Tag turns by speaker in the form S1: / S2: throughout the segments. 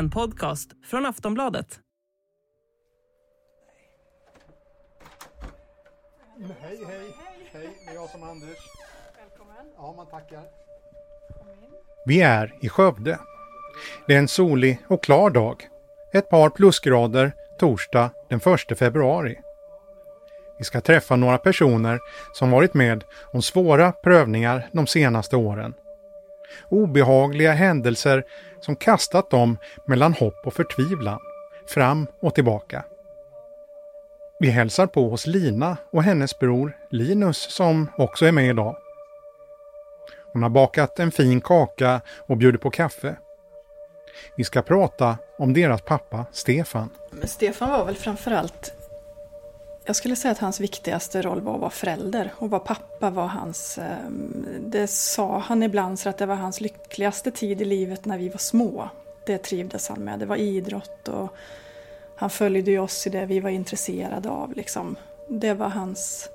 S1: En podcast från Aftonbladet.
S2: Hej, hej, hej. Det är jag som är Anders. Välkommen. Ja, man tackar.
S3: Vi är i Skövde. Det är en solig och klar dag. Ett par plusgrader torsdag den 1 februari. Vi ska träffa några personer som varit med om svåra prövningar de senaste åren. Obehagliga händelser som kastat dem mellan hopp och förtvivlan, fram och tillbaka. Vi hälsar på hos Lina och hennes bror Linus som också är med idag. Hon har bakat en fin kaka och bjuder på kaffe. Vi ska prata om deras pappa Stefan.
S4: Men Stefan var väl framförallt jag skulle säga att hans viktigaste roll var att vara förälder och vara pappa var hans... Ehm, det sa han ibland så att det var hans lyckligaste tid i livet när vi var små. Det trivdes han med. Det var idrott och han följde ju oss i det vi var intresserade av. Liksom. Det var hans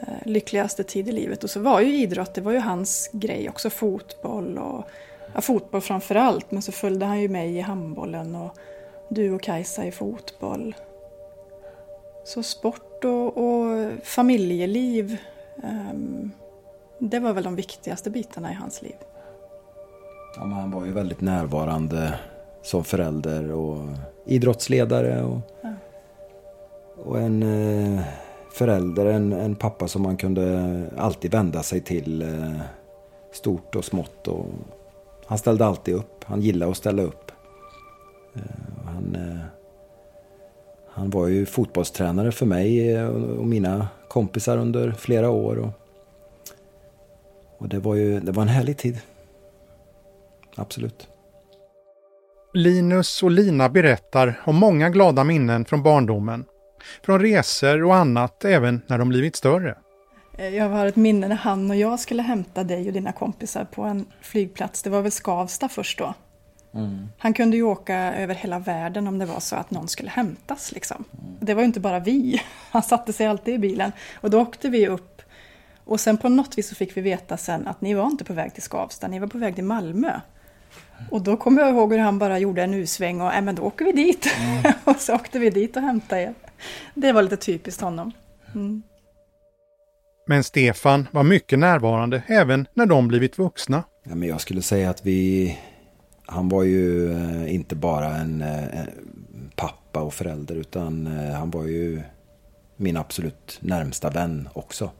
S4: eh, lyckligaste tid i livet. Och så var ju idrott, det var ju hans grej också. Fotboll och... Ja, fotboll framför allt, men så följde han ju med i handbollen och du och Kajsa i fotboll. Så sport och, och familjeliv, ehm, det var väl de viktigaste bitarna i hans liv.
S5: Ja, han var ju väldigt närvarande som förälder och idrottsledare och,
S4: Ja.
S5: och en eh, förälder, en, en pappa som man kunde alltid vända sig till eh, stort och smått. Och han ställde alltid upp. Han gillade att ställa upp. Eh, han, eh, han var ju fotbollstränare för mig eh, och mina kompisar under flera år. Och, och det var ju det var en härlig tid. Absolut.
S3: Linus och Lina berättar om många glada minnen från barndomen. Från resor och annat även när de blivit större.
S4: Eh, Jag har ett minne när han och jag skulle hämta dig och dina kompisar på en flygplats. Det var väl Skavsta först då? Han kunde ju åka över hela världen om det var så att någon skulle hämtas. Liksom. Det var ju inte bara vi. Han satte sig alltid i bilen. Och då åkte vi upp. Och sen på något vis så fick vi veta sen att ni var inte på väg till Skavsta, ni var på väg till Malmö. Och då kommer jag ihåg hur han bara gjorde en U-sväng och äh, men då åker vi dit. och så åkte vi dit och hämtade er. Det var lite typiskt honom. Mm.
S3: Men Stefan var mycket närvarande även när de blivit vuxna.
S5: Ja, men jag skulle säga att vi... Han var ju eh, inte bara en, eh, en pappa och förälder utan eh, han var ju min absolut närmsta vän också.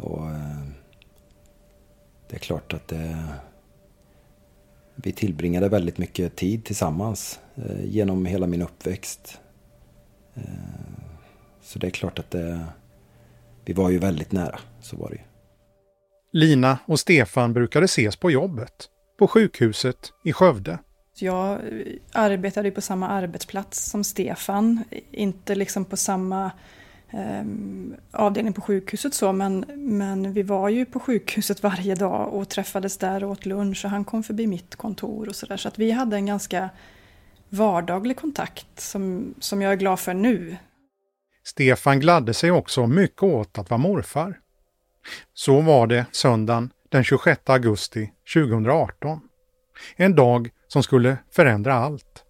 S5: Och det är klart att det... Vi tillbringade väldigt mycket tid tillsammans genom hela min uppväxt. Så det är klart att det... Vi var ju väldigt nära, så var det ju.
S3: Lina och Stefan brukade ses på jobbet, på sjukhuset i Skövde.
S4: Jag eh, arbetade på samma arbetsplats som Stefan, inte liksom på samma ehm, avdelning på sjukhuset så, men, men vi var ju på sjukhuset varje dag och träffades där och åt lunch och han kom förbi mitt kontor och sådär. Så att vi hade en ganska vardaglig kontakt som, som jag är glad för nu.
S3: Stefan gladde sig också mycket åt att vara morfar. Så var det söndagen den 26 augusti 2018. En dag som skulle förändra allt.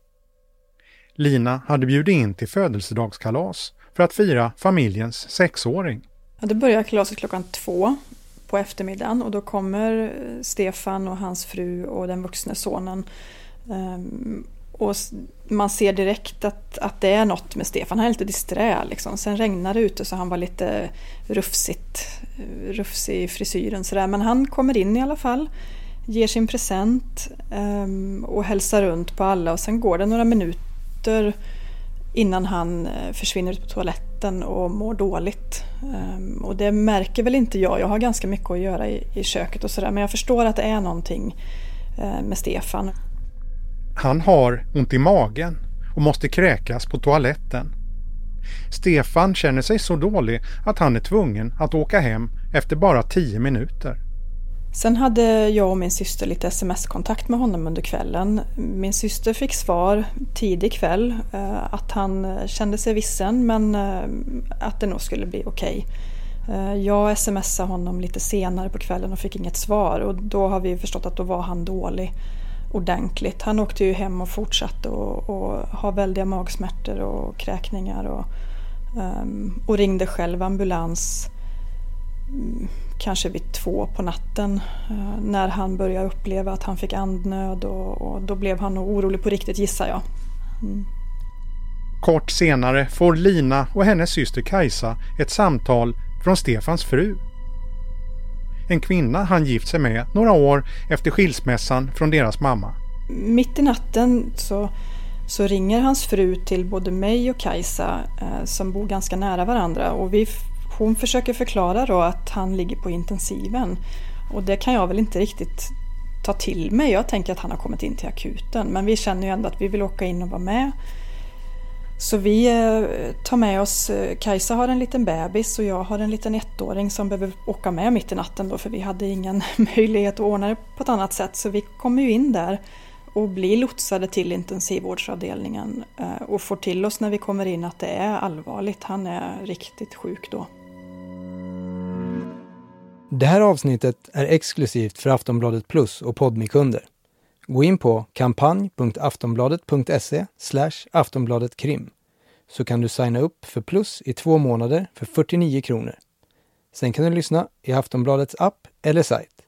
S3: Lina hade bjudit in till födelsedagskalas för att fira familjens sexåring.
S4: Ja, det börjar kalaset klockan två på eftermiddagen och då kommer eh, Stefan och hans fru och den vuxne sonen. Ehm, och man ser direkt att, att det är något med Stefan. Han är lite disträ liksom. Sen regnar det ute så han var lite rufsigt, eh, rufsig i frisyren sådär. Men han kommer in i alla fall, ger sin present um, och hälsar runt på alla och sen går det några minuter innan han eh, försvinner ut på toaletten och mår dåligt. Um, Och det märker väl inte jag. Jag har ganska mycket att göra i, i köket och sådär. Men jag förstår att det är någonting uh, med Stefan.
S3: Han har ont i magen och måste kräkas på toaletten. Stefan känner sig så dålig att han är tvungen att åka hem efter bara tio minuter.
S4: Sen hade jag och min syster lite sms-kontakt med honom under kvällen. Min syster fick svar tidig kväll eh, att han kände sig vissen men eh, att det nog skulle bli okej. Okay. Jag smsade honom lite senare på kvällen och fick inget svar och då har vi förstått att då var han dålig ordentligt. Han åkte ju hem och fortsatte och, och ha väldiga magsmärtor och kräkningar och, um, och ringde själv ambulans um, kanske vid två på natten uh, när han började uppleva att han fick andnöd och, och då blev han nog orolig på riktigt gissar jag. Mm.
S3: Kort senare får Lina och hennes syster Kajsa ett samtal från Stefans fru. En kvinna han gift sig med några år efter skilsmässan från deras mamma.
S4: Mitt i natten så, så ringer hans fru till både mig och Kajsa eh, som bor ganska nära varandra och vi, hon försöker förklara då att han ligger på intensiven. Och det kan jag väl inte riktigt ta till mig. Jag tänker att han har kommit in till akuten men vi känner ju ändå att vi vill åka in och vara med. Så vi eh, tar med oss, eh, Kajsa har en liten bebis och jag har en liten ettåring som behöver åka med mitt i natten då för vi hade ingen möjlighet att ordna det på ett annat sätt. Så vi kommer ju in där och blir lotsade till intensivvårdsavdelningen eh, och får till oss när vi kommer in att det är allvarligt. Han är riktigt sjuk då.
S6: Det här avsnittet är exklusivt för Aftonbladet Plus och Podmikunder. Gå in på kampanj.aftonbladet.se aftonbladetkrim så kan du signa upp för Plus i två månader för 49 kronor. Sen kan du lyssna i Aftonbladets app eller sajt.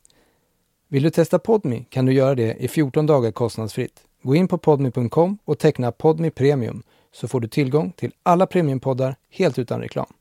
S6: Vill du testa Podmi kan du göra det i 14 dagar kostnadsfritt. Gå in på podmi.com och teckna Podmi Premium så får du tillgång till alla premiumpoddar helt utan reklam.